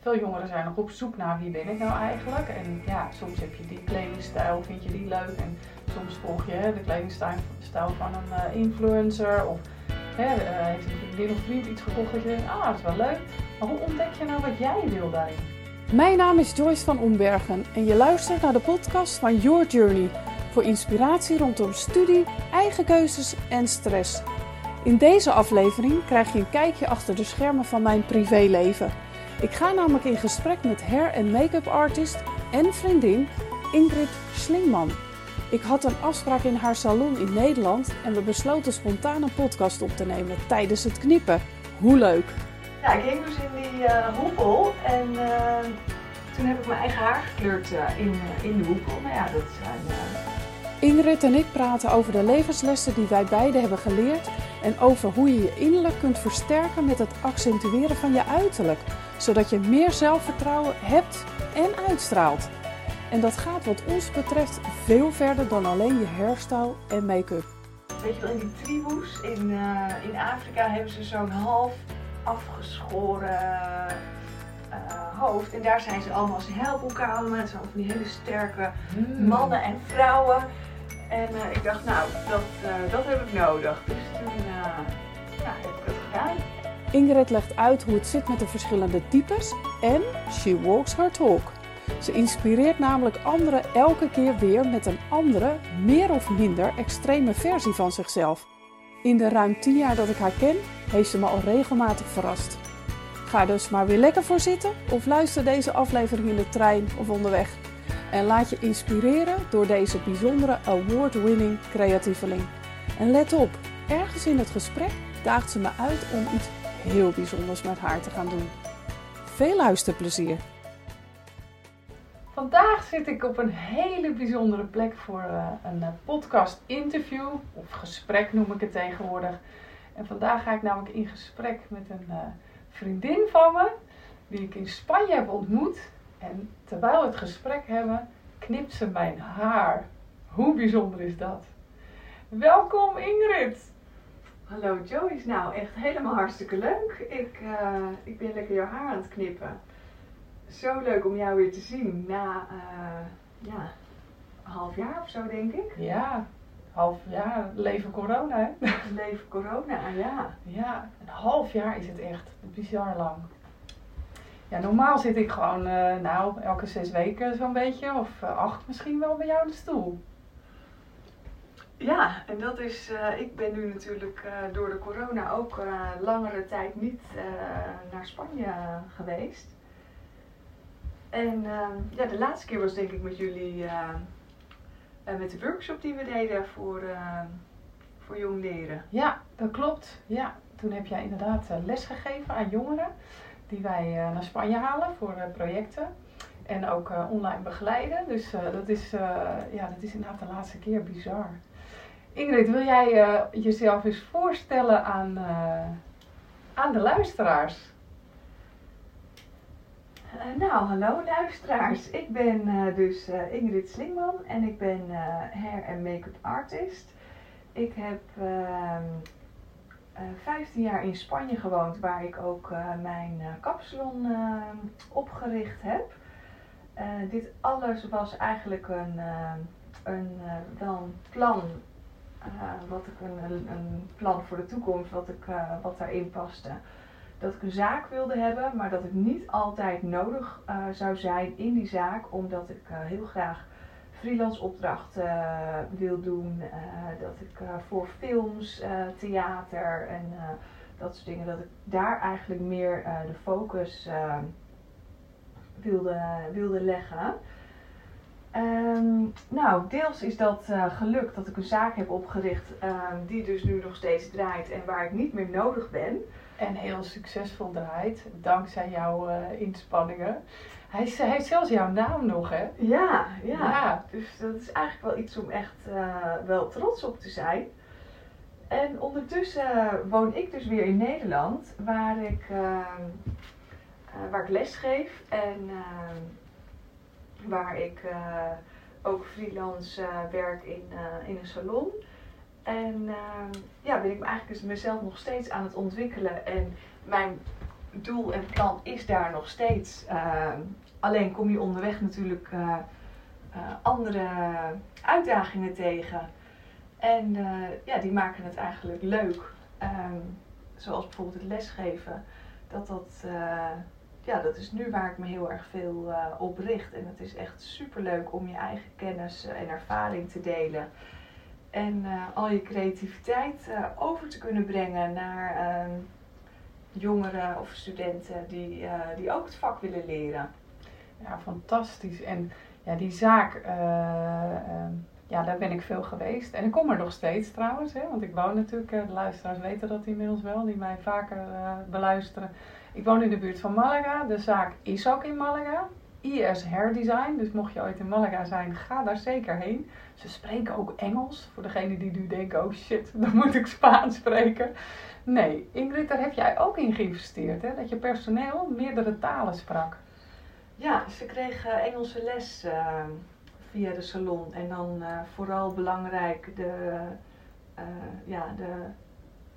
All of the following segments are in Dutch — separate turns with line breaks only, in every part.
veel jongeren zijn nog op zoek naar wie ben ik nou eigenlijk. En ja, soms heb je die kledingstijl, vind je die leuk. En soms volg je de kledingstijl van een uh, influencer. Of hè, uh, heeft een vriendin of vriend iets gekocht dat je denkt, ah, dat is wel leuk. Maar hoe ontdek je nou wat jij wil daarin?
Mijn naam is Joyce van Ombergen en je luistert naar de podcast van Your Journey. Voor inspiratie rondom studie, eigen keuzes en stress. In deze aflevering krijg je een kijkje achter de schermen van mijn privéleven. Ik ga namelijk in gesprek met hair- en make-up artist en vriendin Ingrid Slingman. Ik had een afspraak in haar salon in Nederland en we besloten spontaan een podcast op te nemen tijdens het knippen. Hoe leuk!
Ja, ik hing dus in die uh, hoepel en uh, toen heb ik mijn eigen haar gekleurd uh, in, in de hoepel. Nou ja, dat zijn...
Ingrid en ik praten over de levenslessen die wij beiden hebben geleerd en over hoe je je innerlijk kunt versterken met het accentueren van je uiterlijk, zodat je meer zelfvertrouwen hebt en uitstraalt. En dat gaat wat ons betreft veel verder dan alleen je hairstyle en make-up.
Weet je wel, in die tribus in, uh, in Afrika hebben ze zo'n half afgeschoren uh, hoofd. En daar zijn ze allemaal, ze helpen elkaar allemaal. Het zijn van die hele sterke mm. mannen en vrouwen. En uh, ik dacht, nou, dat, uh, dat heb ik nodig. Dus
Ingrid legt uit hoe het zit met de verschillende types en she walks her talk. Ze inspireert namelijk anderen elke keer weer met een andere, meer of minder extreme versie van zichzelf. In de ruim 10 jaar dat ik haar ken, heeft ze me al regelmatig verrast. Ga dus maar weer lekker voor zitten of luister deze aflevering in de trein of onderweg. En laat je inspireren door deze bijzondere award-winning creatieveling. En let op, ergens in het gesprek daagt ze me uit om iets heel bijzonders met haar te gaan doen. Veel luisterplezier!
Vandaag zit ik op een hele bijzondere plek voor uh, een podcast interview, of gesprek noem ik het tegenwoordig. En vandaag ga ik namelijk in gesprek met een uh, vriendin van me, die ik in Spanje heb ontmoet. En terwijl we het gesprek hebben, knipt ze mijn haar. Hoe bijzonder is dat? Welkom Ingrid!
Hallo Joyce, nou echt helemaal hartstikke leuk. Ik, uh, ik ben lekker jouw haar aan het knippen. Zo leuk om jou weer te zien na uh, ja, een half jaar of zo denk ik.
Ja, half jaar, leven corona hè?
Leven corona, ja.
Ja, een half jaar is het echt bizar lang. Ja, normaal zit ik gewoon, uh, nou, elke zes weken zo'n beetje, of acht misschien wel bij jou in de stoel.
Ja, en dat is, uh, ik ben nu natuurlijk door de corona ook langere tijd niet naar Spanje geweest. En ja, de laatste keer was denk ik met jullie, met de workshop die we deden voor, voor jong leren.
Ja, dat klopt. Ja, toen heb jij inderdaad les gegeven aan jongeren die wij naar Spanje halen voor projecten. En ook online begeleiden. Dus dat, is, ja, dat is inderdaad de laatste keer bizar. Ingrid, wil jij jezelf eens voorstellen aan, aan de luisteraars?
nou, hallo luisteraars. Ik ben dus Ingrid Slingman en ik ben hair en make-up artist. Ik heb ehm, uh, 15 jaar in Spanje gewoond, waar ik ook mijn kapsalon opgericht heb. dit alles was eigenlijk een, een, wel een plan, wat ik een, een, plan voor de toekomst, wat, ik, wat daarin paste. Dat ik een zaak wilde hebben, maar dat ik niet altijd nodig zou zijn in die zaak, omdat ik heel graag freelance opdrachten uh, wil doen. Dat ik voor films, theater en dat soort dingen, dat ik daar eigenlijk meer de focus wilde, wilde leggen. Um, nou, deels is dat gelukt dat ik een zaak heb opgericht ehm, die dus nu nog steeds draait en waar ik niet meer nodig ben.
En heel succesvol draait, dankzij jouw inspanningen. Hij, hij heeft zelfs jouw naam nog, hè?
Ja, ja, ja. Dus dat is eigenlijk wel iets om echt uh, wel trots op te zijn. En ondertussen woon ik dus weer in Nederland, waar ik, uh, uh, waar ik les geef en waar ik ook freelance werk in, in een salon. En ja, ben ik eigenlijk dus mezelf nog steeds aan het ontwikkelen. En mijn doel en plan is daar nog steeds. Alleen kom je onderweg natuurlijk eh, eh, andere uitdagingen tegen. En eh, ja, die maken het eigenlijk leuk. Ehm, zoals bijvoorbeeld het lesgeven. Dat dat, ja, dat is nu waar ik me heel erg veel op richt. En het is echt super leuk om je eigen kennis en ervaring te delen. En al je creativiteit over te kunnen brengen naar ehm, jongeren of studenten die, die ook het vak willen leren.
Ja, fantastisch. En ja, die zaak, uh, ja, daar ben ik veel geweest. En ik kom er nog steeds trouwens, hè, want ik woon natuurlijk, de luisteraars weten dat inmiddels wel, die mij vaker beluisteren. Ik woon in de buurt van Malaga. De zaak is ook in Malaga. IS Hair Design. Dus mocht je ooit in Malaga zijn, ga daar zeker heen. Ze spreken ook Engels. Voor degene die nu denken, oh shit, dan moet ik Spaans spreken. Nee, Ingrid, daar heb jij ook in geïnvesteerd, hè? Dat je personeel meerdere talen sprak.
Ja, ze kregen Engelse les uh, via de salon. En dan uh, vooral belangrijk de, uh, ja, de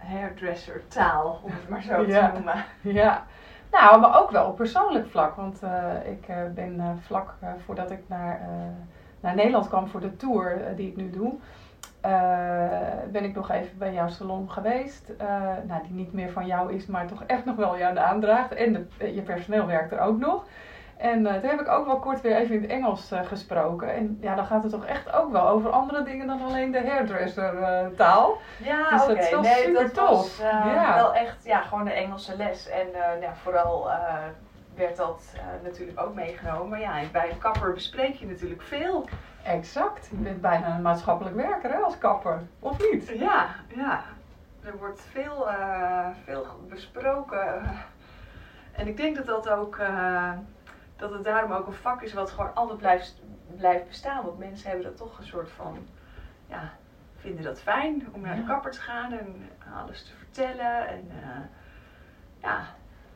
hairdresser taal, om het maar zo te noemen.
Ja, nou, maar ook wel op persoonlijk vlak. Want ik ben vlak voordat ik naar, naar Nederland kwam voor de tour die ik nu doe ben ik nog even bij jouw salon geweest. Nou, die niet meer van jou is, maar toch echt nog wel jou aandraagt. En de, je personeel werkt er ook nog. En uh, toen heb ik ook wel kort weer even in het Engels gesproken. En ja, dan gaat het toch echt ook wel over andere dingen dan alleen de hairdresser taal.
Ja, dus oké. Okay. Nee, super dat tof. was ja. wel echt ja, gewoon de Engelse les. En ja, vooral werd dat natuurlijk ook meegenomen. Maar ja, bij een kapper bespreek je natuurlijk veel.
Exact. Je bent bijna een maatschappelijk werker hè, als kapper, of niet?
Ja, ja. Er wordt veel, veel besproken. En ik denk dat dat ook, dat het daarom ook een vak is wat gewoon altijd blijft, blijft bestaan. Want mensen hebben dat toch een soort van, ja, vinden dat fijn om naar de kapper te gaan en alles te vertellen. En uh, ja,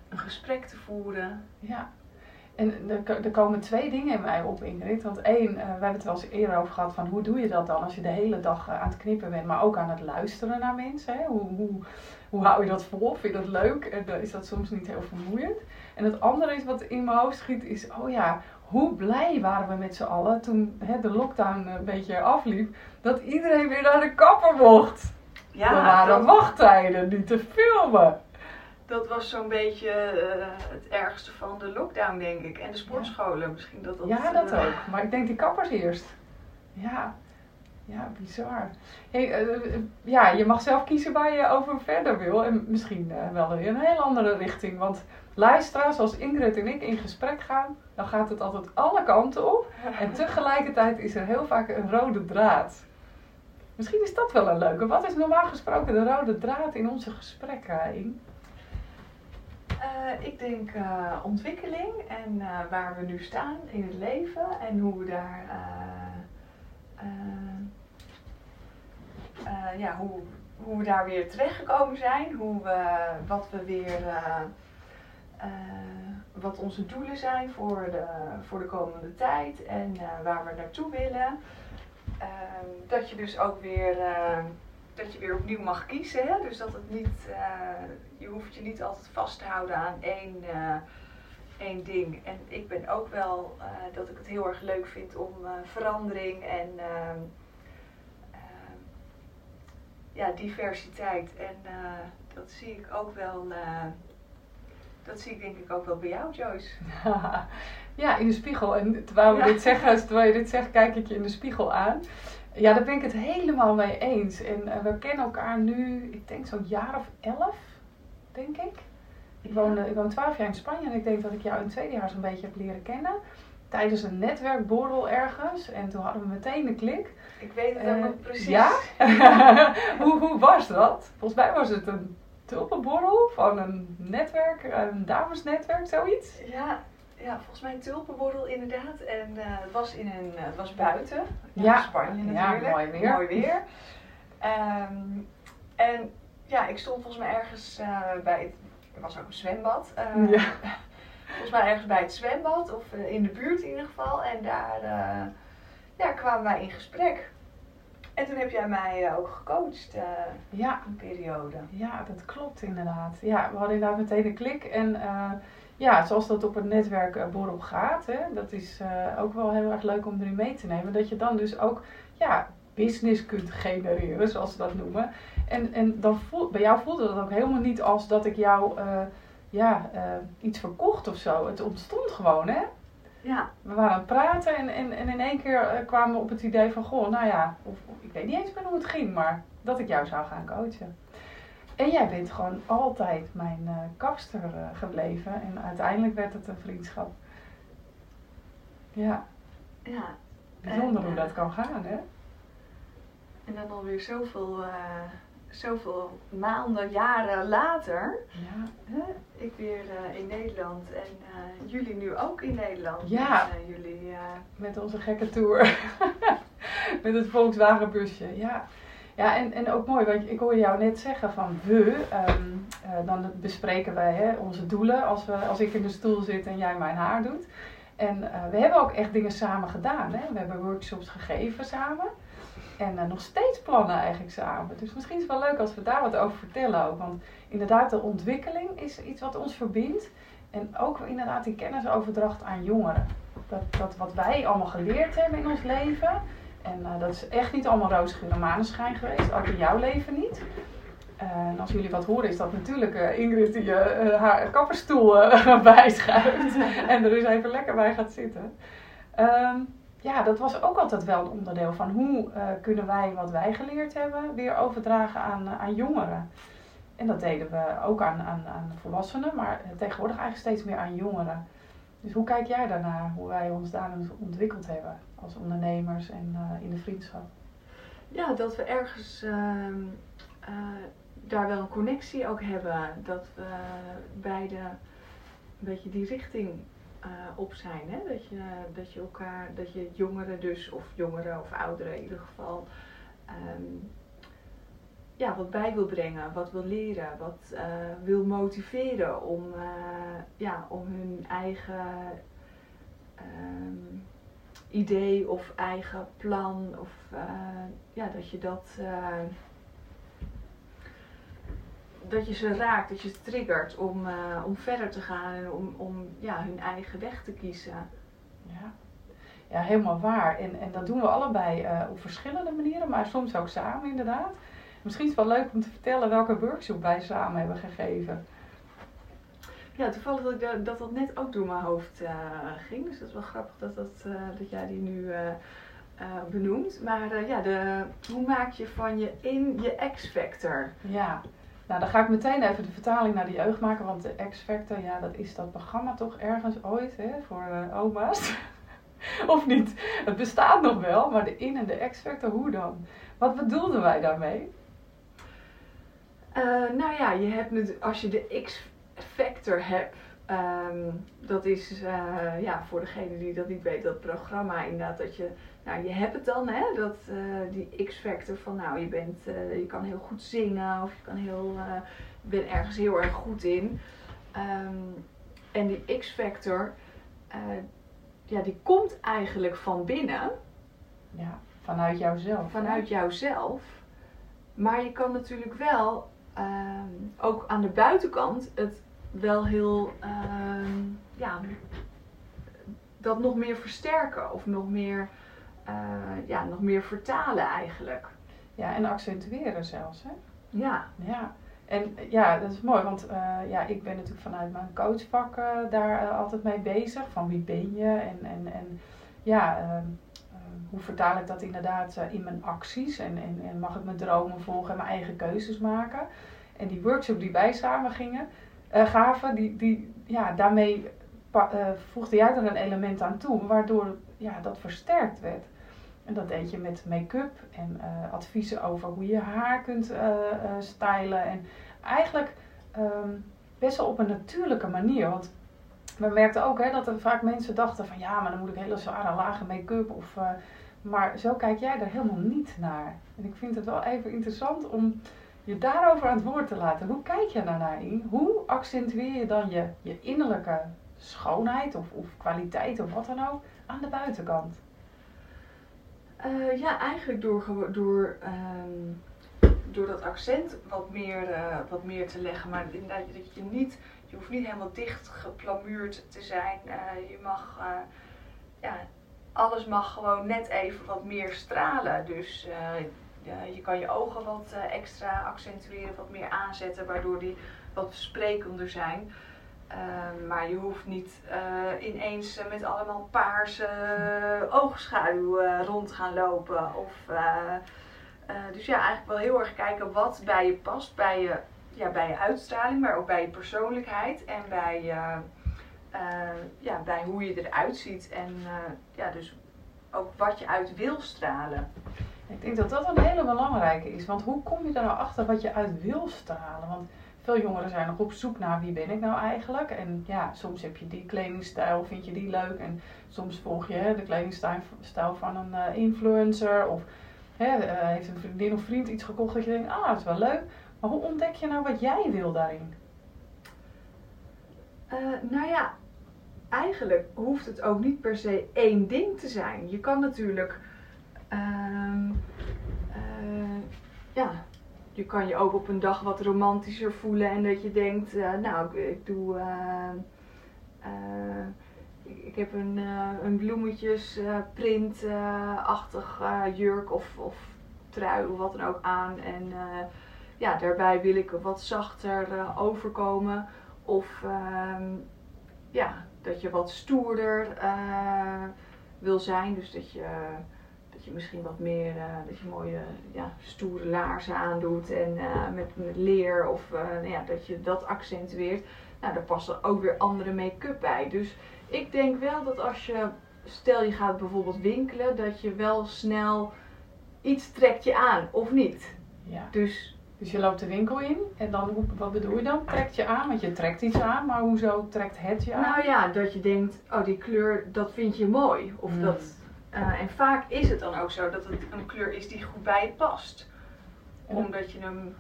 een gesprek te voeren.
Ja. En er, er, komen twee dingen in mij op, Ingrid. Want één, uh, we hebben het wel eens eerder over gehad van hoe doe je dat dan als je de hele dag uh, aan het knippen bent, maar ook aan het luisteren naar mensen. Hè? Hoe, hoe, hoe hou je dat vol? Vind je dat leuk? En is dat soms niet heel vermoeiend? En het andere is wat in mijn hoofd schiet is, oh ja, hoe blij waren we met z'n allen toen hè, de lockdown een beetje afliep, dat iedereen weer naar de kapper mocht. Ja, er waren wachttijden niet te filmen
dat was zo'n beetje uh, het ergste van de lockdown, denk ik. En de sportscholen, misschien dat dat...
Ja, dat uh, ook. Maar ik denk die kappers eerst. Ja, ja, bizar. Hey, uh, ja, je mag zelf kiezen waar je over verder wil. En misschien wel in een heel andere richting. Want luisteraars, als Ingrid en ik in gesprek gaan, dan gaat het altijd alle kanten op. En tegelijkertijd is er heel vaak een rode draad. Misschien is dat wel een leuke. Wat is normaal gesproken de rode draad in onze gesprekken, In?
Uh, ik denk uh, ontwikkeling en uh, waar we nu staan in het leven en hoe we daar, ja, hoe, hoe we daar weer terechtgekomen zijn, hoe we, wat we weer, wat onze doelen zijn voor de, voor de komende tijd en waar we naartoe willen. Ehm, dat je dus ook weer dat je weer opnieuw mag kiezen. Hè? Dus dat het niet, je hoeft je niet altijd vast te houden aan één, uh, één ding. En ik ben ook wel uh, dat ik het heel erg leuk vind om verandering en ehm, ehm, ja, diversiteit. En dat zie ik ook wel. dat zie ik denk ik ook wel bij jou, Joyce.
ja, in de spiegel. En terwijl, we dit zeggen, terwijl je dit zegt, kijk ik je in de spiegel aan. Ja, daar ben ik het helemaal mee eens. En uh, we kennen elkaar nu, ik denk zo'n jaar of elf, denk ik. Ik woon, ik woon twaalf jaar in Spanje en ik denk dat ik jou in het tweede jaar zo'n beetje heb leren kennen. Tijdens een netwerkborrel ergens. En toen hadden we meteen een klik.
Ik weet het uh, ook precies.
Ja? hoe, hoe was dat? Volgens mij was het een tulpenborrel van een netwerk, een damesnetwerk, zoiets.
Ja, ja, volgens mij een tulpenborrel inderdaad. En uh, het was in een, het was buiten.
Ja,
Spanje
natuurlijk. Ja, mooi weer.
Mooi weer. um, en ja, ik stond volgens mij ergens uh, bij het, er was ook een zwembad. ja. Volgens mij ergens bij het zwembad of in de buurt in ieder geval. En daar ja, kwamen wij in gesprek. En toen heb jij mij ook gecoacht uh,
ja.
een periode.
Ja, dat klopt inderdaad. Ja, we hadden inderdaad meteen een klik. En uh, ja, zoals dat op het netwerkborrel gaat, hè, dat is ook wel heel erg leuk om erin mee te nemen. Dat je dan dus ook ja, business kunt genereren, zoals ze dat noemen. En, en dan voel, bij jou voelde dat ook helemaal niet als dat ik jou ja, iets verkocht of zo. Het ontstond gewoon, hè?
Ja.
We waren aan het praten en, en, en in één keer uh, kwamen we op het idee van, goh, nou ja, of, ik weet niet eens meer hoe het ging, maar dat ik jou zou gaan coachen. En jij bent gewoon altijd mijn uh, kapster uh, gebleven en uiteindelijk werd het een vriendschap. Ja.
Ja.
Bijzonder hoe dat kan gaan, hè?
En dan alweer zoveel zoveel maanden, jaren later,
ja.
hè, ik weer uh, in Nederland en uh, jullie nu ook in Nederland.
Ja.
Met, jullie,
met onze gekke tour. met het Volkswagen busje, ja. Ja, en, en ook mooi, want ik hoorde jou net zeggen van we, um, dan bespreken wij hè, onze doelen als, we, als ik in de stoel zit en jij mijn haar doet. En we hebben ook echt dingen samen gedaan. Hè? We hebben workshops gegeven samen. En uh, nog steeds plannen eigenlijk samen. Dus misschien is het wel leuk als we daar wat over vertellen ook. Want inderdaad, de ontwikkeling is iets wat ons verbindt. En ook inderdaad die kennisoverdracht aan jongeren. Dat, dat wat wij allemaal geleerd hebben in ons leven. En uh, dat is echt niet allemaal roze geur maneschijn geweest. Ook in jouw leven niet. Uh, en als jullie wat horen is dat natuurlijk Ingrid die haar kapperstoel bijschuift. en er dus even lekker bij gaat zitten. Um, ja, dat was ook altijd wel een onderdeel van hoe uh, kunnen wij wat wij geleerd hebben weer overdragen aan, uh, aan jongeren. En dat deden we ook aan, aan, aan volwassenen, maar tegenwoordig eigenlijk steeds meer aan jongeren. Dus hoe kijk jij daarnaar, hoe wij ons daarin ontwikkeld hebben als ondernemers en uh, in de vriendschap?
Ja, dat we ergens ehm, daar wel een connectie ook hebben. Dat we beide een beetje die richting uh, op zijn. Hè? Dat, je, dat je elkaar, dat je jongeren dus, of jongeren of ouderen in ieder geval, um, ja, wat bij wil brengen, wat wil leren, wat uh, wil motiveren om, uh, ja, om hun eigen um, idee of eigen plan, of ja, dat je dat dat je ze raakt, dat je ze triggert om, uh, om verder te gaan en om, om ja, hun eigen weg te kiezen.
Ja, ja helemaal waar. En, en dat doen we allebei uh, op verschillende manieren, maar soms ook samen inderdaad. Misschien is het wel leuk om te vertellen welke workshop wij samen hebben gegeven.
Ja, toevallig dat ik dat, dat, dat net ook door mijn hoofd uh, ging. Dus dat is wel grappig dat, dat, dat jij die nu benoemt. Maar ja, de, hoe maak je van je in je X-factor?
Ja, nou, dan ga ik meteen even de vertaling naar de jeugd maken, want de X-Factor, ja, dat is dat programma toch ergens ooit hè, voor uh, oma's. of niet? Het bestaat nog wel, maar de in- en de X-Factor, hoe dan? Wat bedoelden wij daarmee?
Uh, nou ja, je hebt als je de X-Factor hebt, um, dat is uh, ja, voor degene die dat niet weet, dat programma inderdaad dat je nou, je hebt het dan, hè, dat, uh, die X-factor van, nou, je, bent, uh, je kan heel goed zingen of je kan heel, uh, je bent ergens heel erg goed in. Um, en die X-factor, ja, die komt eigenlijk van binnen.
Ja, vanuit jouzelf.
Vanuit jouzelf. Maar je kan natuurlijk wel, um, ook aan de buitenkant, het wel heel, um, ja, dat nog meer versterken of nog meer ja, nog meer vertalen eigenlijk.
Ja, en accentueren zelfs. Hè?
Ja.
Ja. En ja, dat is mooi, want uh, ja, ik ben natuurlijk vanuit mijn coachvak uh, daar altijd mee bezig. Van wie ben je en, en, en ja, ehm, hoe vertaal ik dat inderdaad in mijn acties en, en, en, mag ik mijn dromen volgen en mijn eigen keuzes maken. En die workshop die wij samen gingen, gaven, die, die, ja, daarmee voegde jij er een element aan toe, waardoor ja, dat versterkt werd. En dat deed je met make-up en uh, adviezen over hoe je haar kunt uh, stylen. En eigenlijk um, best wel op een natuurlijke manier. Want we merkten ook hè, dat er vaak mensen dachten van ja, maar dan moet ik hele zware lage make-up. Of, maar zo kijk jij er helemaal niet naar. En ik vind het wel even interessant om je daarover aan het woord te laten. Hoe kijk je daarnaar in? Hoe accentueer je dan je, je innerlijke schoonheid of, of kwaliteit of wat dan ook aan de buitenkant?
Eh, ja, eigenlijk door, door, ehm, door dat accent wat meer, eh, wat meer te leggen. Maar inderdaad, dat je niet, je hoeft niet helemaal dicht geplamuurd te zijn. Eh, je mag, ja, alles mag gewoon net even wat meer stralen. Dus je kan je ogen wat extra accentueren, wat meer aanzetten, waardoor die wat sprekender zijn. Ehm, maar je hoeft niet eh, ineens eh, met allemaal paarse eh, oogschaduw rond te gaan lopen. Of, dus ja, eigenlijk wel heel erg kijken wat bij je past. Bij je, ja, bij je uitstraling, maar ook bij je persoonlijkheid. En bij, ja, bij hoe je eruit ziet. En ja, dus ook wat je uit wil stralen.
Ik denk dat dat een hele belangrijke is. Want hoe kom je er nou achter wat je uit wil stralen? Want veel jongeren zijn nog op zoek naar wie ben ik nou eigenlijk. En ja, soms heb je die kledingstijl, vind je die leuk. En soms volg je hè, de kledingstijl stijl van een eh, influencer. Of hè, eh, heeft een vriendin of vriend iets gekocht dat je denkt, ah, dat is wel leuk. Maar hoe ontdek je nou wat jij wil daarin?
Eh, nou ja, eigenlijk hoeft het ook niet per se één ding te zijn. Je kan natuurlijk, ehm, eh, ja, je kan je ook op een dag wat romantischer voelen en dat je denkt, eh, nou, ik, doe, eh, eh, ik, heb een, een bloemetjes printachtig eh, jurk of, of trui of wat dan ook aan en ja, daarbij wil ik wat zachter overkomen. Of ehm, ja, dat je wat stoerder wil zijn. Dus dat je, je misschien wat meer, eh, dat je mooie ja, stoere laarzen aandoet. En eh, met, met leer of eh, nou ja, dat je dat accentueert. Nou, daar past er ook weer andere make-up bij. Dus ik denk wel dat als je, stel je gaat bijvoorbeeld winkelen, dat je wel snel iets trekt je aan of niet.
Ja.
Dus
Dus je loopt de winkel in en dan, wat bedoel je dan? Trekt je aan, want je trekt iets aan, maar hoezo trekt het je aan?
Nou ja, dat je denkt, oh die kleur, dat vind je mooi. Of
Mm.
dat, eh, en vaak is het dan ook zo dat het een kleur is die goed bij je past. Omdat je hem,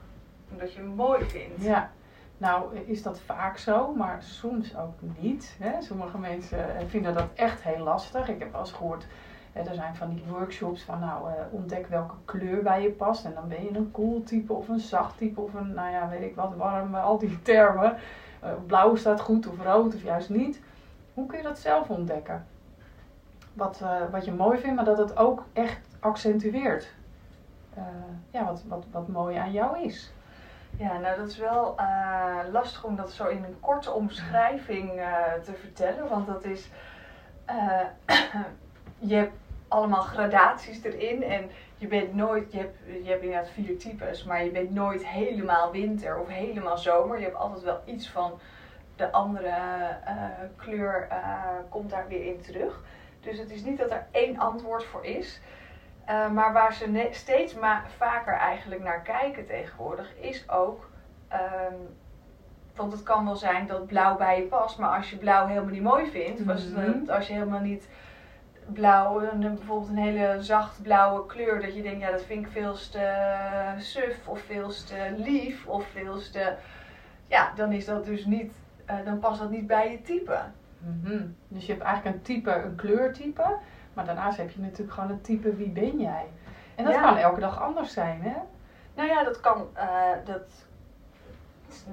omdat je hem mooi vindt.
Ja, nou is dat vaak zo, maar soms ook niet. Hè? Sommige mensen eh, vinden dat echt heel lastig. Ik heb wel eens gehoord, hè, er zijn van die workshops van nou eh, ontdek welke kleur bij je past. En dan ben je een cool type of een zacht type of een, nou ja, weet ik wat, warm, al die termen. Blauw staat goed of rood of juist niet. Hoe kun je dat zelf ontdekken? Wat, eh, wat je mooi vindt, maar dat het ook echt accentueert. Eh, ja, wat, wat, wat mooi aan jou is.
Ja, nou dat is wel eh, lastig om dat zo in een korte omschrijving te vertellen. Want dat is, je hebt allemaal gradaties erin en je bent nooit, je hebt, je hebt inderdaad vier types, maar je bent nooit helemaal winter of helemaal zomer. Je hebt altijd wel iets van de andere kleur komt daar weer in terug. Dus het is niet dat er één antwoord voor is. Uh, maar waar ze steeds ma- vaker eigenlijk naar kijken tegenwoordig is ook. Um, want het kan wel zijn dat blauw bij je past, maar als je blauw helemaal niet mooi vindt, mm -hmm. als je helemaal niet blauw, bijvoorbeeld een hele zacht blauwe kleur, dat je denkt, ja, dat vind ik veel te suf of veel te lief of veel te. Ja, dan is dat dus niet, uh, dan past dat niet bij je type.
Mm -hmm. Dus je hebt eigenlijk een type, een kleurtype. Maar daarnaast heb je natuurlijk gewoon het type wie ben jij. En dat ja. kan elke dag anders zijn, hè?
Nou ja, dat kan, uh, dat is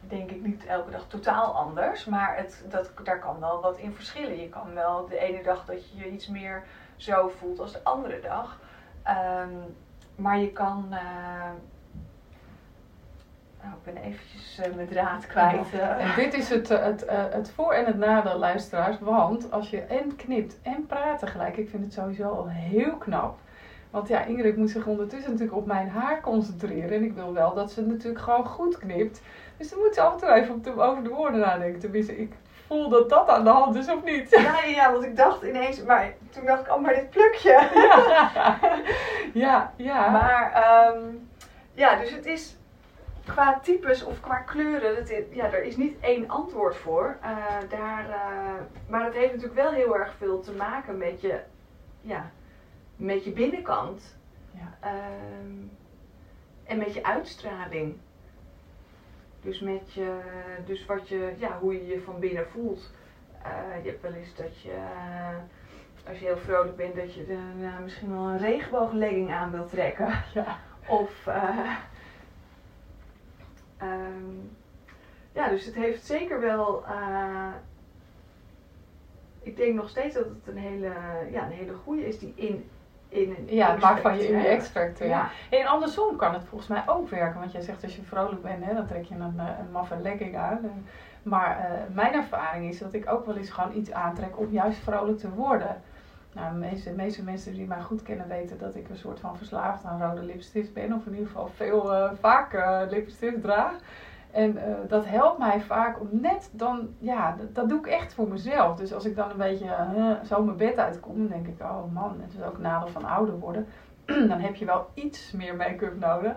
denk ik niet elke dag totaal anders. Maar het, dat, daar kan wel wat in verschillen. Je kan wel de ene dag dat je je iets meer zo voelt als de andere dag. Um, maar je kan... Uh, nou, ik ben eventjes uh, mijn draad kwijt.
En dit is het, het, uh, het voor- en het nadeel, luisteraars. Want als je en knipt en praat tegelijk, ik vind het sowieso al heel knap. Want ja, Ingrid moet zich ondertussen natuurlijk op mijn haar concentreren. En ik wil wel dat ze natuurlijk gewoon goed knipt. Dus dan moet ze af en toe even over de woorden nadenken. Tenminste, ik voel dat dat aan de hand is, of niet?
Ja, ja, want ik dacht ineens, maar toen dacht ik, oh, maar dit plukje.
Ja, ja. ja.
Maar, um, ja, dus het is qua types of qua kleuren, dat is, ja, er is niet één antwoord voor. Uh, daar, uh, maar het heeft natuurlijk wel heel erg veel te maken met je, ja, met je binnenkant.
Ja.
Um, en met je uitstraling. Dus, met je, dus wat je, ja, hoe je je van binnen voelt. Uh, je hebt wel eens dat je als je heel vrolijk bent, dat je uh, misschien wel een regenbooglegging aan wilt trekken.
Ja.
Of, um, ja, dus het heeft zeker wel, uh, ik denk nog steeds dat het een hele, ja, een hele goede is die in, in een
Ja, het maakt van je in je
extract.
extract. Ja. En andersom kan het volgens mij ook werken. Want jij zegt als je vrolijk bent, hè, dan trek je een, een maffe legging aan. Maar uh, mijn ervaring is dat ik ook wel eens gewoon iets aantrek om juist vrolijk te worden. Nou, de meeste, meeste mensen die mij goed kennen weten dat ik een soort van verslaafd aan rode lipstift ben. Of in ieder geval veel uh, vaak uh, lipstift draag. En uh, dat helpt mij vaak om net dan, ja, dat, doe ik echt voor mezelf. Dus als ik dan een beetje zo mijn bed uitkom, dan denk ik, oh man, het is ook een nadeel van ouder worden. dan heb je wel iets meer make-up nodig.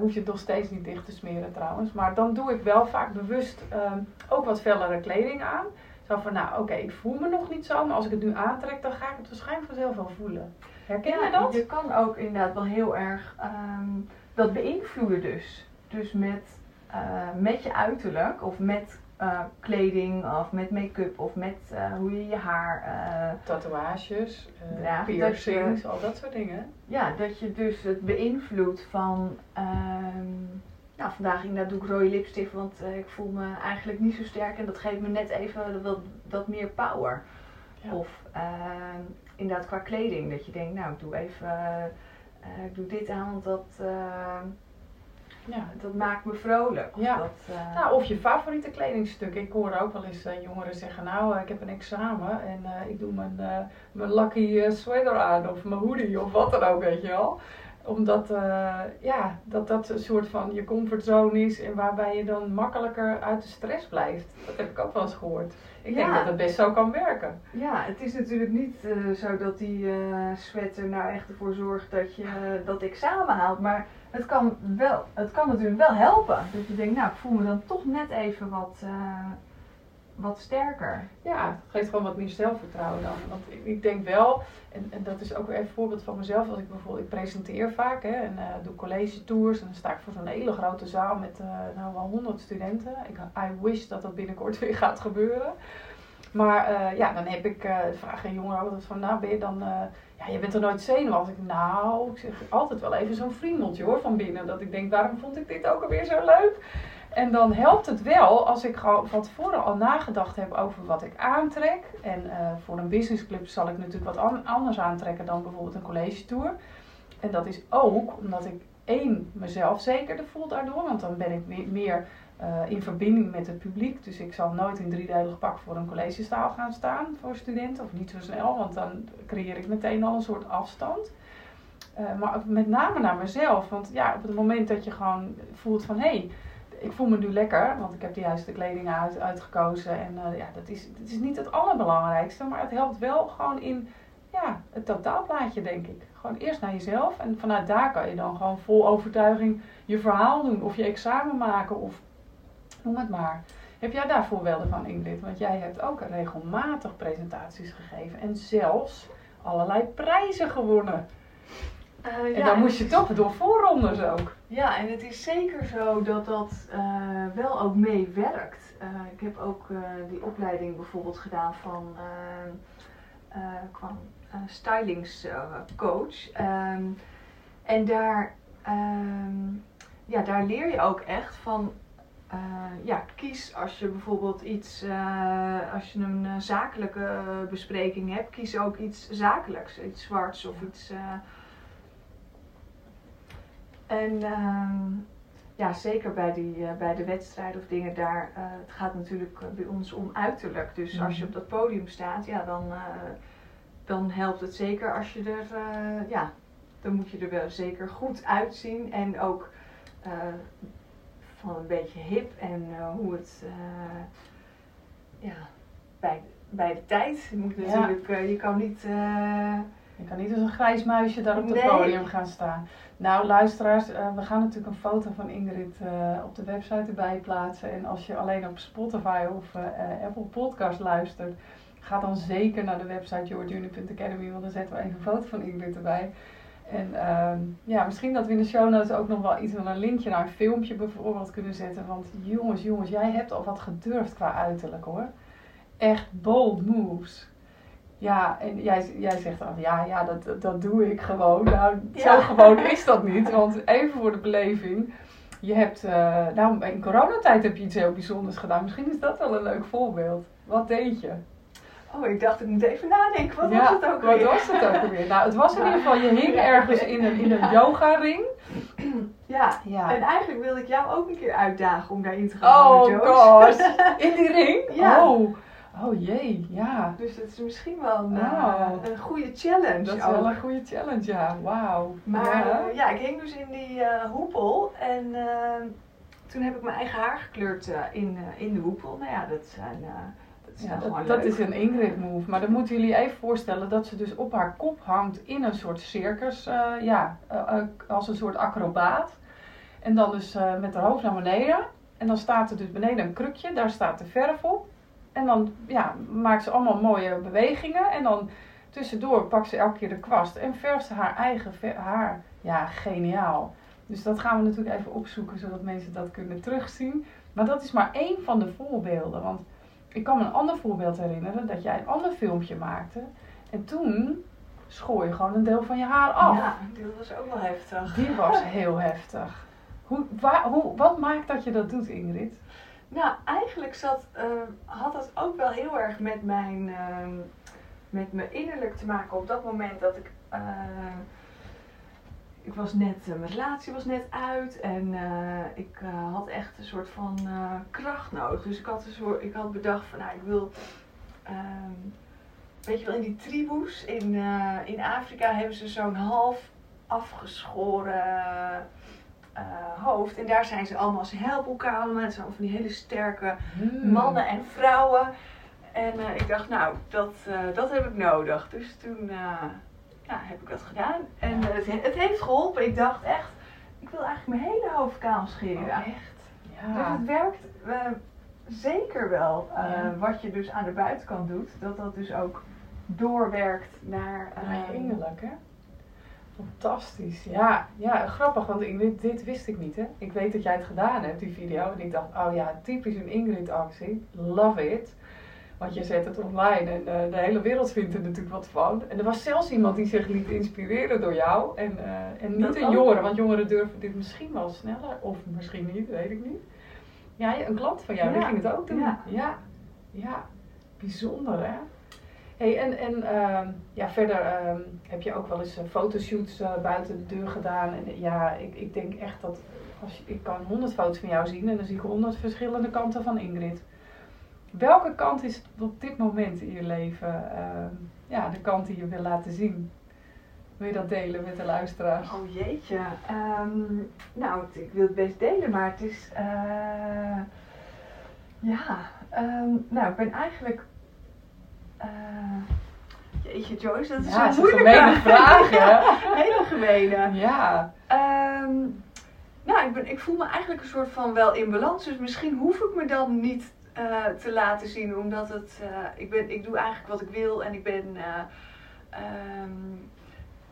Hoef je het nog steeds niet dicht te smeren trouwens. Maar dan doe ik wel vaak bewust uh, ook wat fellere kleding aan. Zo van, nou oké, okay, ik voel me nog niet zo, maar als ik het nu aantrek, dan ga ik het waarschijnlijk vanzelf wel voelen. Herken
ja,
je dat?
Je kan ook inderdaad wel heel erg um, dat beïnvloeden dus. Dus met, uh, met je uiterlijk of met uh, kleding of met make-up of met uh, hoe je je haar...
Tatoeages, draagt, piercings, je, al dat soort dingen.
Ja, dat je dus het beïnvloedt van... Nou, vandaag inderdaad doe ik rode lipstift, want uh, ik voel me eigenlijk niet zo sterk en dat geeft me net even wat, wat meer power. Ja. Of uh, inderdaad qua kleding, dat je denkt, nou ik doe even, uh, ik doe dit aan, want dat, ja. dat maakt me vrolijk.
Of, ja. dat, nou, of je favoriete kledingstuk. Ik hoor ook wel eens jongeren zeggen, nou ik heb een examen en ik doe mijn, mijn lucky sweater aan of mijn hoodie of wat dan ook, weet je wel omdat uh, ja, dat, dat een soort van je comfortzone is en waarbij je dan makkelijker uit de stress blijft. Dat heb ik ook wel eens gehoord. Ik ja. denk dat het best zo kan werken.
Ja, het is natuurlijk niet uh, zo dat die uh, sweater nou echt ervoor zorgt dat je dat examen haalt. Maar het kan, wel, het kan natuurlijk wel helpen. Dat je denkt, nou ik voel me dan toch net even wat wat sterker.
Ja, het geeft gewoon wat meer zelfvertrouwen dan. Want ik, ik denk wel, en, en, dat is ook weer een voorbeeld van mezelf, als ik bijvoorbeeld, ik presenteer vaak hè, en uh, doe college tours en dan sta ik voor zo'n hele grote zaal met uh, nou wel honderd studenten. Ik, I wish dat dat binnenkort weer gaat gebeuren. Maar uh, ja, dan heb ik, vragen jongeren altijd van, nou ben je dan, ja je bent er nooit zenuwachtig. Ik, nou, ik zeg altijd wel even zo'n friemeltje hoor van binnen. Dat ik denk, waarom vond ik dit ook alweer zo leuk? En dan helpt het wel als ik gewoon van tevoren al nagedacht heb over wat ik aantrek. En uh, voor een businessclub zal ik natuurlijk wat an anders aantrekken dan bijvoorbeeld een college tour. En dat is ook omdat ik één mezelf zekerder voel daardoor. Want dan ben ik meer uh, in verbinding met het publiek. Dus ik zal nooit in driedelig pak voor een collegestaal gaan staan voor studenten. Of niet zo snel, want dan creëer ik meteen al een soort afstand. Uh, maar met name naar mezelf. Want ja, op het moment dat je gewoon voelt van hé, hey, ik voel me nu lekker, want ik heb de juiste kleding uit, uitgekozen. En uh, ja, dat is, dat is niet het allerbelangrijkste, maar het helpt wel gewoon in ja, het totaalplaatje, denk ik. Gewoon eerst naar jezelf en vanuit daar kan je dan gewoon vol overtuiging je verhaal doen. Of je examen maken of noem het maar. Heb jij daar voorbeelden van, Ingrid? Want jij hebt ook regelmatig presentaties gegeven en zelfs allerlei prijzen gewonnen. Uh, en ja, dan moest je toch door voorrondes ook.
Ja, en het is zeker zo dat dat uh, wel ook meewerkt. Uh, ik heb ook die opleiding bijvoorbeeld gedaan van kwam stylingscoach. Um, en daar, um, ja, daar leer je ook echt van ja, kies als je bijvoorbeeld iets, als je een zakelijke bespreking hebt, kies ook iets zakelijks, iets zwarts of iets en uh, ja, zeker bij, die, uh, bij de wedstrijden of dingen daar, uh, het gaat natuurlijk bij ons om uiterlijk. Dus mm -hmm. als je mhm. op dat podium staat, ja, dan, uh, dan helpt het zeker als je er, ja, dan moet je er wel zeker goed uitzien. En ook van een beetje hip en hoe het, ja, bij, bij de tijd. Je moet natuurlijk, ja. je kan niet
je kan niet als een grijs muisje daar op het nee. podium gaan staan. Nou, luisteraars, uh, we gaan natuurlijk een foto van Ingrid uh, op de website erbij plaatsen. En als je alleen op Spotify of uh, Apple Podcast luistert, ga dan zeker naar de website yourjourney.academy, want dan zetten we even een foto van Ingrid erbij. En ehm, ja, misschien dat we in de show notes ook nog wel iets van een linkje naar een filmpje bijvoorbeeld kunnen zetten. Want jongens, jongens, jij hebt al wat gedurfd qua uiterlijk hoor. Echt bold moves Ja, en jij, jij zegt dan, ja, ja dat, dat doe ik gewoon. Nou,
Ja.
zo gewoon is dat niet. Want even voor de beleving. Je hebt, eh, nou, in coronatijd heb je iets heel bijzonders gedaan. Misschien is dat wel een leuk voorbeeld. Wat deed je?
Oh, ik dacht ik moet even nadenken. Wat
Ja,
was het ook
Wat
weer?
was het ook weer? Nou, het was in ieder geval, je hing ergens in een, in een yoga ring.
Ja,
Ja.
en eigenlijk wilde ik jou ook een keer uitdagen om daarin te gaan.
Oh gosh. In die ring?
Ja.
Oh. Oh jee, ja.
Dus dat is misschien wel een, eh, een goede challenge.
Dat is
ook.
wel een goede challenge, ja. Wauw.
Maar
ja.
eh, ja, ik hing dus in die eh, hoepel en eh, toen heb ik mijn eigen haar gekleurd in, in de hoepel. Nou ja, dat, zijn, dat is
Ja, dat, dat is een Ingrid move. Maar dan moeten jullie even voorstellen dat ze dus op haar kop hangt in een soort circus. ja, als een soort acrobaat. En dan dus met haar hoofd naar beneden. En dan staat er dus beneden een krukje, daar staat de verf op. En dan ja, maakt ze allemaal mooie bewegingen. En dan tussendoor pakt ze elke keer de kwast en verft ze haar eigen ver- haar. Ja, geniaal. Dus dat gaan we natuurlijk even opzoeken, zodat mensen dat kunnen terugzien. Maar dat is maar één van de voorbeelden. Want ik kan me een ander voorbeeld herinneren dat jij een ander filmpje maakte. En toen schoor je gewoon een deel van je haar af.
Ja, dat was ook wel heftig.
Die was heel heftig. Hoe, waar, hoe, wat maakt dat je dat doet, Ingrid?
Nou, eigenlijk zat, eh, had dat ook wel heel erg met mijn, ehm, met mijn innerlijk te maken op dat moment dat ik. eh, ik was net, eh, mijn relatie was net uit en eh, ik had echt een soort van kracht nodig. Dus ik had, een soort, ik had bedacht van, nou, ik wil. ehm, weet je wel, in die tribus in, in Afrika hebben ze zo'n half afgeschoren eh, hoofd. En daar zijn ze allemaal, ze helpen elkaar allemaal. Het zijn allemaal van die hele sterke
Hmm.
mannen en vrouwen. En eh, ik dacht, nou, dat, eh, dat heb ik nodig. Dus toen ja, heb ik dat gedaan. En het, he- het heeft geholpen. Ik dacht echt, ik wil eigenlijk mijn hele hoofd kaal scheren.
Oh, echt?
Dus
Ja.
het werkt zeker wel.
Ja.
Wat je dus aan de buitenkant doet, dat dat dus ook doorwerkt naar...
Ja,
eh,
Heerlijk, hè? Fantastisch. Ja, ja, grappig, want dit wist ik niet, hè? Ik weet dat jij het gedaan hebt, die video. En ik dacht, oh ja, typisch een Ingrid-actie. Love it. Want je zet het online en eh, de hele wereld vindt er natuurlijk wat van. En er was zelfs iemand die zich liet inspireren door jou. En, eh, en niet een
ook.
jongere, want jongeren durven dit misschien wel sneller. Of misschien niet, weet ik niet. Ja, een klant van jou, die ging het ook doen.
Ja.
ja. Ja, bijzonder hè? Hey, en en ehm, ja, verder ehm, heb je ook wel eens eh, fotoshoots eh, buiten de deur gedaan. En ja, ik, ik denk echt dat als je, ik kan honderd foto's van jou zien en dan zie ik honderd verschillende kanten van Ingrid. Welke kant is op dit moment in je leven ehm, ja, de kant die je wil laten zien? Wil je dat delen met de luisteraars?
Oh jeetje. Nou, ik wil het best delen, maar het is. eh, ja. nou, ik ben eigenlijk. Eh, jeetje, Joyce, dat is
Ja, een
moeilijk.
gemene vraag?
Hele gemene.
Ja,
Ehm, nou, ik, ben, ik voel me eigenlijk een soort van wel in balans. Dus misschien hoef ik me dan niet eh, te laten zien, omdat het. eh, ik, ben, ik doe eigenlijk wat ik wil en ik ben. eh, ehm,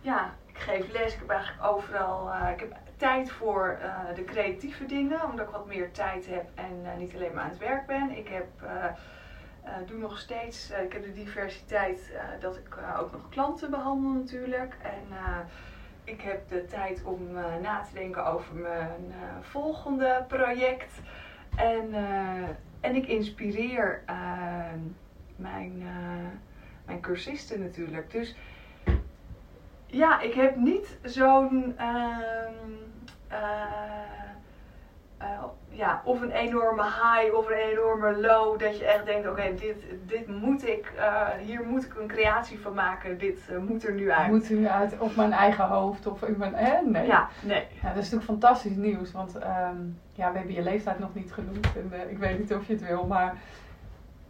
ja, ik geef les. Ik heb eigenlijk overal. ik heb tijd voor de creatieve dingen, omdat ik wat meer tijd heb en niet alleen maar aan het werk ben. Ik heb. Eh, doe nog steeds, eh, ik heb de diversiteit eh, dat ik ook nog klanten behandel natuurlijk. En ik heb de tijd om na te denken over mijn volgende project. En, en ik inspireer eh, mijn, mijn cursisten natuurlijk. Dus ja, ik heb niet zo'n. ehm, eh, ja, of een enorme high of een enorme low. Dat je echt denkt: oké, dit, dit moet ik, eh, hier moet ik een creatie van maken. Dit eh, moet er nu uit.
moet u uit op mijn eigen hoofd of in mijn. Hè? Nee.
Ja, nee.
Ja, dat is natuurlijk fantastisch nieuws, want ehm, ja, we hebben je leeftijd nog niet genoemd. En, eh, ik weet niet of je het wil, maar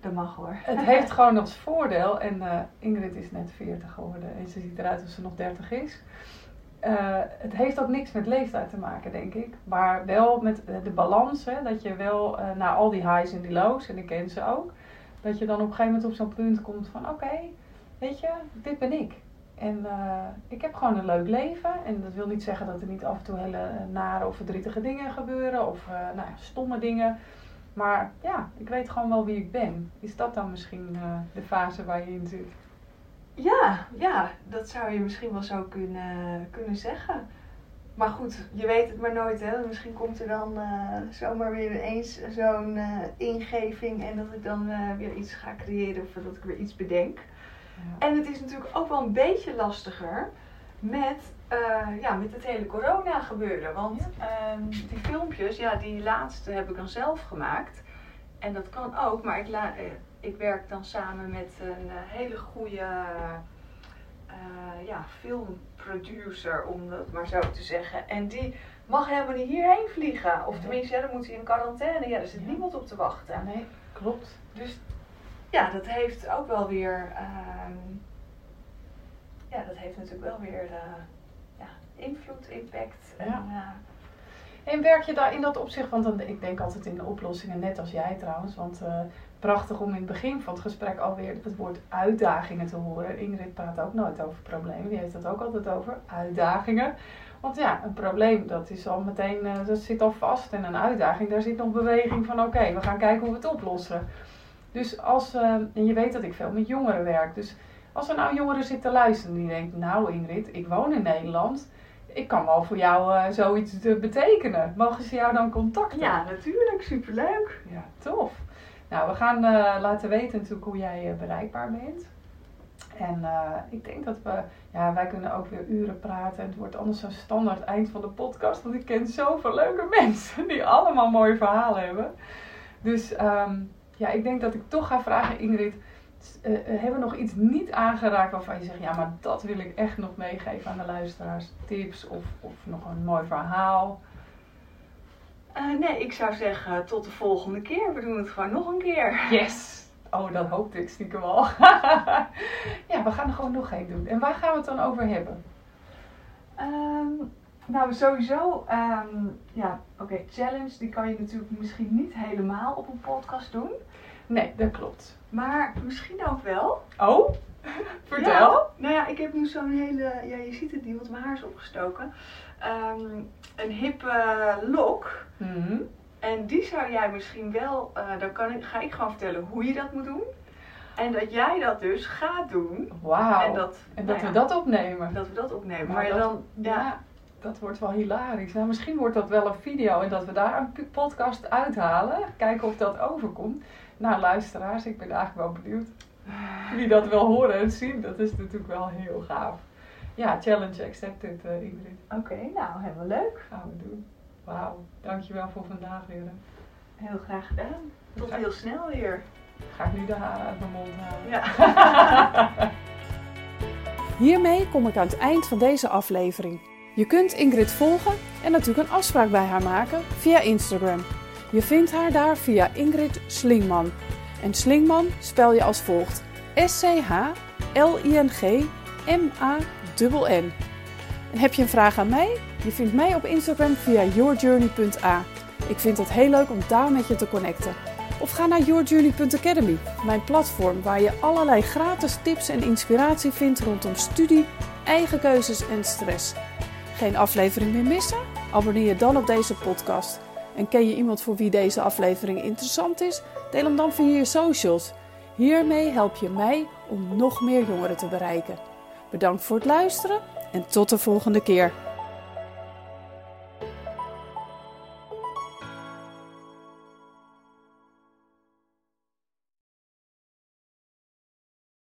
Dat mag hoor.
het heeft gewoon als voordeel. En Ingrid is net 40 geworden en ze ziet eruit alsof ze nog 30 is. Eh, het heeft ook niks met leeftijd te maken, denk ik. Maar wel met de balans, hè, dat je wel eh, na al die highs en die lows, en ik ken ze ook, dat je dan op een gegeven moment op zo'n punt komt van: oké, weet je, dit ben ik. En eh, ik heb gewoon een leuk leven. En dat wil niet zeggen dat er niet af en toe hele nare of verdrietige dingen gebeuren. Of nou stomme dingen. Maar ja, ik weet gewoon wel wie ik ben. Is dat dan misschien de fase waar je in zit?
Ja, ja, dat zou je misschien wel zo kunnen, kunnen zeggen. Maar goed, je weet het maar nooit, hè. Misschien komt er dan uh, zomaar weer eens zo'n uh, ingeving en dat ik dan uh, weer iets ga creëren of dat ik weer iets bedenk. Ja. En het is natuurlijk ook wel een beetje lastiger met, ja, met het hele corona gebeuren. Want ja. um, die filmpjes, ja, die laatste heb ik dan zelf gemaakt. En dat kan ook, maar ik, la ik werk dan samen met een hele goede ja, filmproducer, om dat maar zo te zeggen. En die mag helemaal niet hierheen vliegen. Of tenminste, ja, dan moet hij in quarantaine. Ja, er zit niemand op te wachten.
Nee, klopt.
Dus ja, dat heeft ook wel weer. Uh, ja, dat heeft natuurlijk wel weer uh, ja, invloed, impact. En, ja.
En werk je daar in dat opzicht, want dan, ik denk altijd in de oplossingen, net als jij trouwens, want uh, prachtig om in het begin van het gesprek alweer het woord uitdagingen te horen. Ingrid praat ook nooit over problemen, die heeft het ook altijd over uitdagingen. Want ja, een probleem dat is al meteen, uh, dat zit al vast. En een uitdaging, daar zit nog beweging van oké, we gaan kijken hoe we het oplossen. Dus als, uh, en je weet dat ik veel met jongeren werk. Dus als er nou jongeren zit te luisteren die denkt, nou Ingrid, ik woon in Nederland. Ik kan wel voor jou uh, zoiets betekenen. Mogen ze jou dan contacten?
Ja, natuurlijk. Superleuk.
Ja, tof. Nou, we gaan uh, laten weten natuurlijk hoe jij uh, bereikbaar bent. En uh, ik denk dat we, ja, wij kunnen ook weer uren praten. Het wordt anders een standaard eind van de podcast. Want ik ken zoveel leuke mensen die allemaal mooie verhalen hebben. Dus um, ja, ik denk dat ik toch ga vragen, Ingrid. Hebben we nog iets niet aangeraakt waarvan je zegt, ja, maar dat wil ik echt nog meegeven aan de luisteraars? Tips of, of nog een mooi verhaal?
Uh, nee, ik zou zeggen tot de volgende keer. We doen het gewoon nog een keer.
Yes! Oh, dat hoopte ik stiekem al. ja, we gaan er gewoon nog één doen. En waar gaan we het dan over hebben?
Um, nou, sowieso, um, ja, oké, okay, challenge, die kan je natuurlijk misschien niet helemaal op een podcast doen.
Nee, dat klopt.
Maar misschien ook wel.
Oh, vertel.
Ja, nou ja, ik heb nu zo'n hele, ja, je ziet het niet, want mijn haar is opgestoken. Um, een hippe lok.
Mm -hmm.
En die zou jij misschien wel, uh, dan kan ik, ga ik gewoon vertellen hoe je dat moet doen. En dat jij dat dus gaat doen.
Wauw.
En dat,
en dat
nou
we
ja,
dat opnemen.
Dat we dat opnemen.
Maar,
maar
dat,
dan, ja.
ja. dat wordt wel hilarisch. Nou, misschien wordt dat wel een video en dat we daar een podcast uithalen. Kijken of dat overkomt. Nou, luisteraars, ik ben eigenlijk wel benieuwd wie dat wil horen en zien. Dat is natuurlijk wel heel gaaf. Ja, challenge accepted, uh, Ingrid.
Oké, okay, nou, helemaal leuk.
Gaan we doen. Wauw, dankjewel voor vandaag weer.
Heel graag gedaan. Tot heel snel weer.
Ga ik nu de haren uit mijn mond halen.
Ja.
Hiermee kom ik aan het eind van deze aflevering. Je kunt Ingrid volgen en natuurlijk een afspraak bij haar maken via Instagram. Je vindt haar daar via Ingrid Slingman. En Slingman spel je als volgt: S-C-H-L-I-N-G-M-A-N-N. En heb je een vraag aan mij? Je vindt mij op Instagram via yourjourney.a. Ik vind het heel leuk om daar met je te connecten. Of ga naar yourjourney.academy, mijn platform waar je allerlei gratis tips en inspiratie vindt rondom studie, eigen keuzes en stress. Geen aflevering meer missen? Abonneer je dan op deze podcast. En ken je iemand voor wie deze aflevering interessant is? Deel hem dan via je socials. Hiermee help je mij om nog meer jongeren te bereiken. Bedankt voor het luisteren en tot de volgende keer.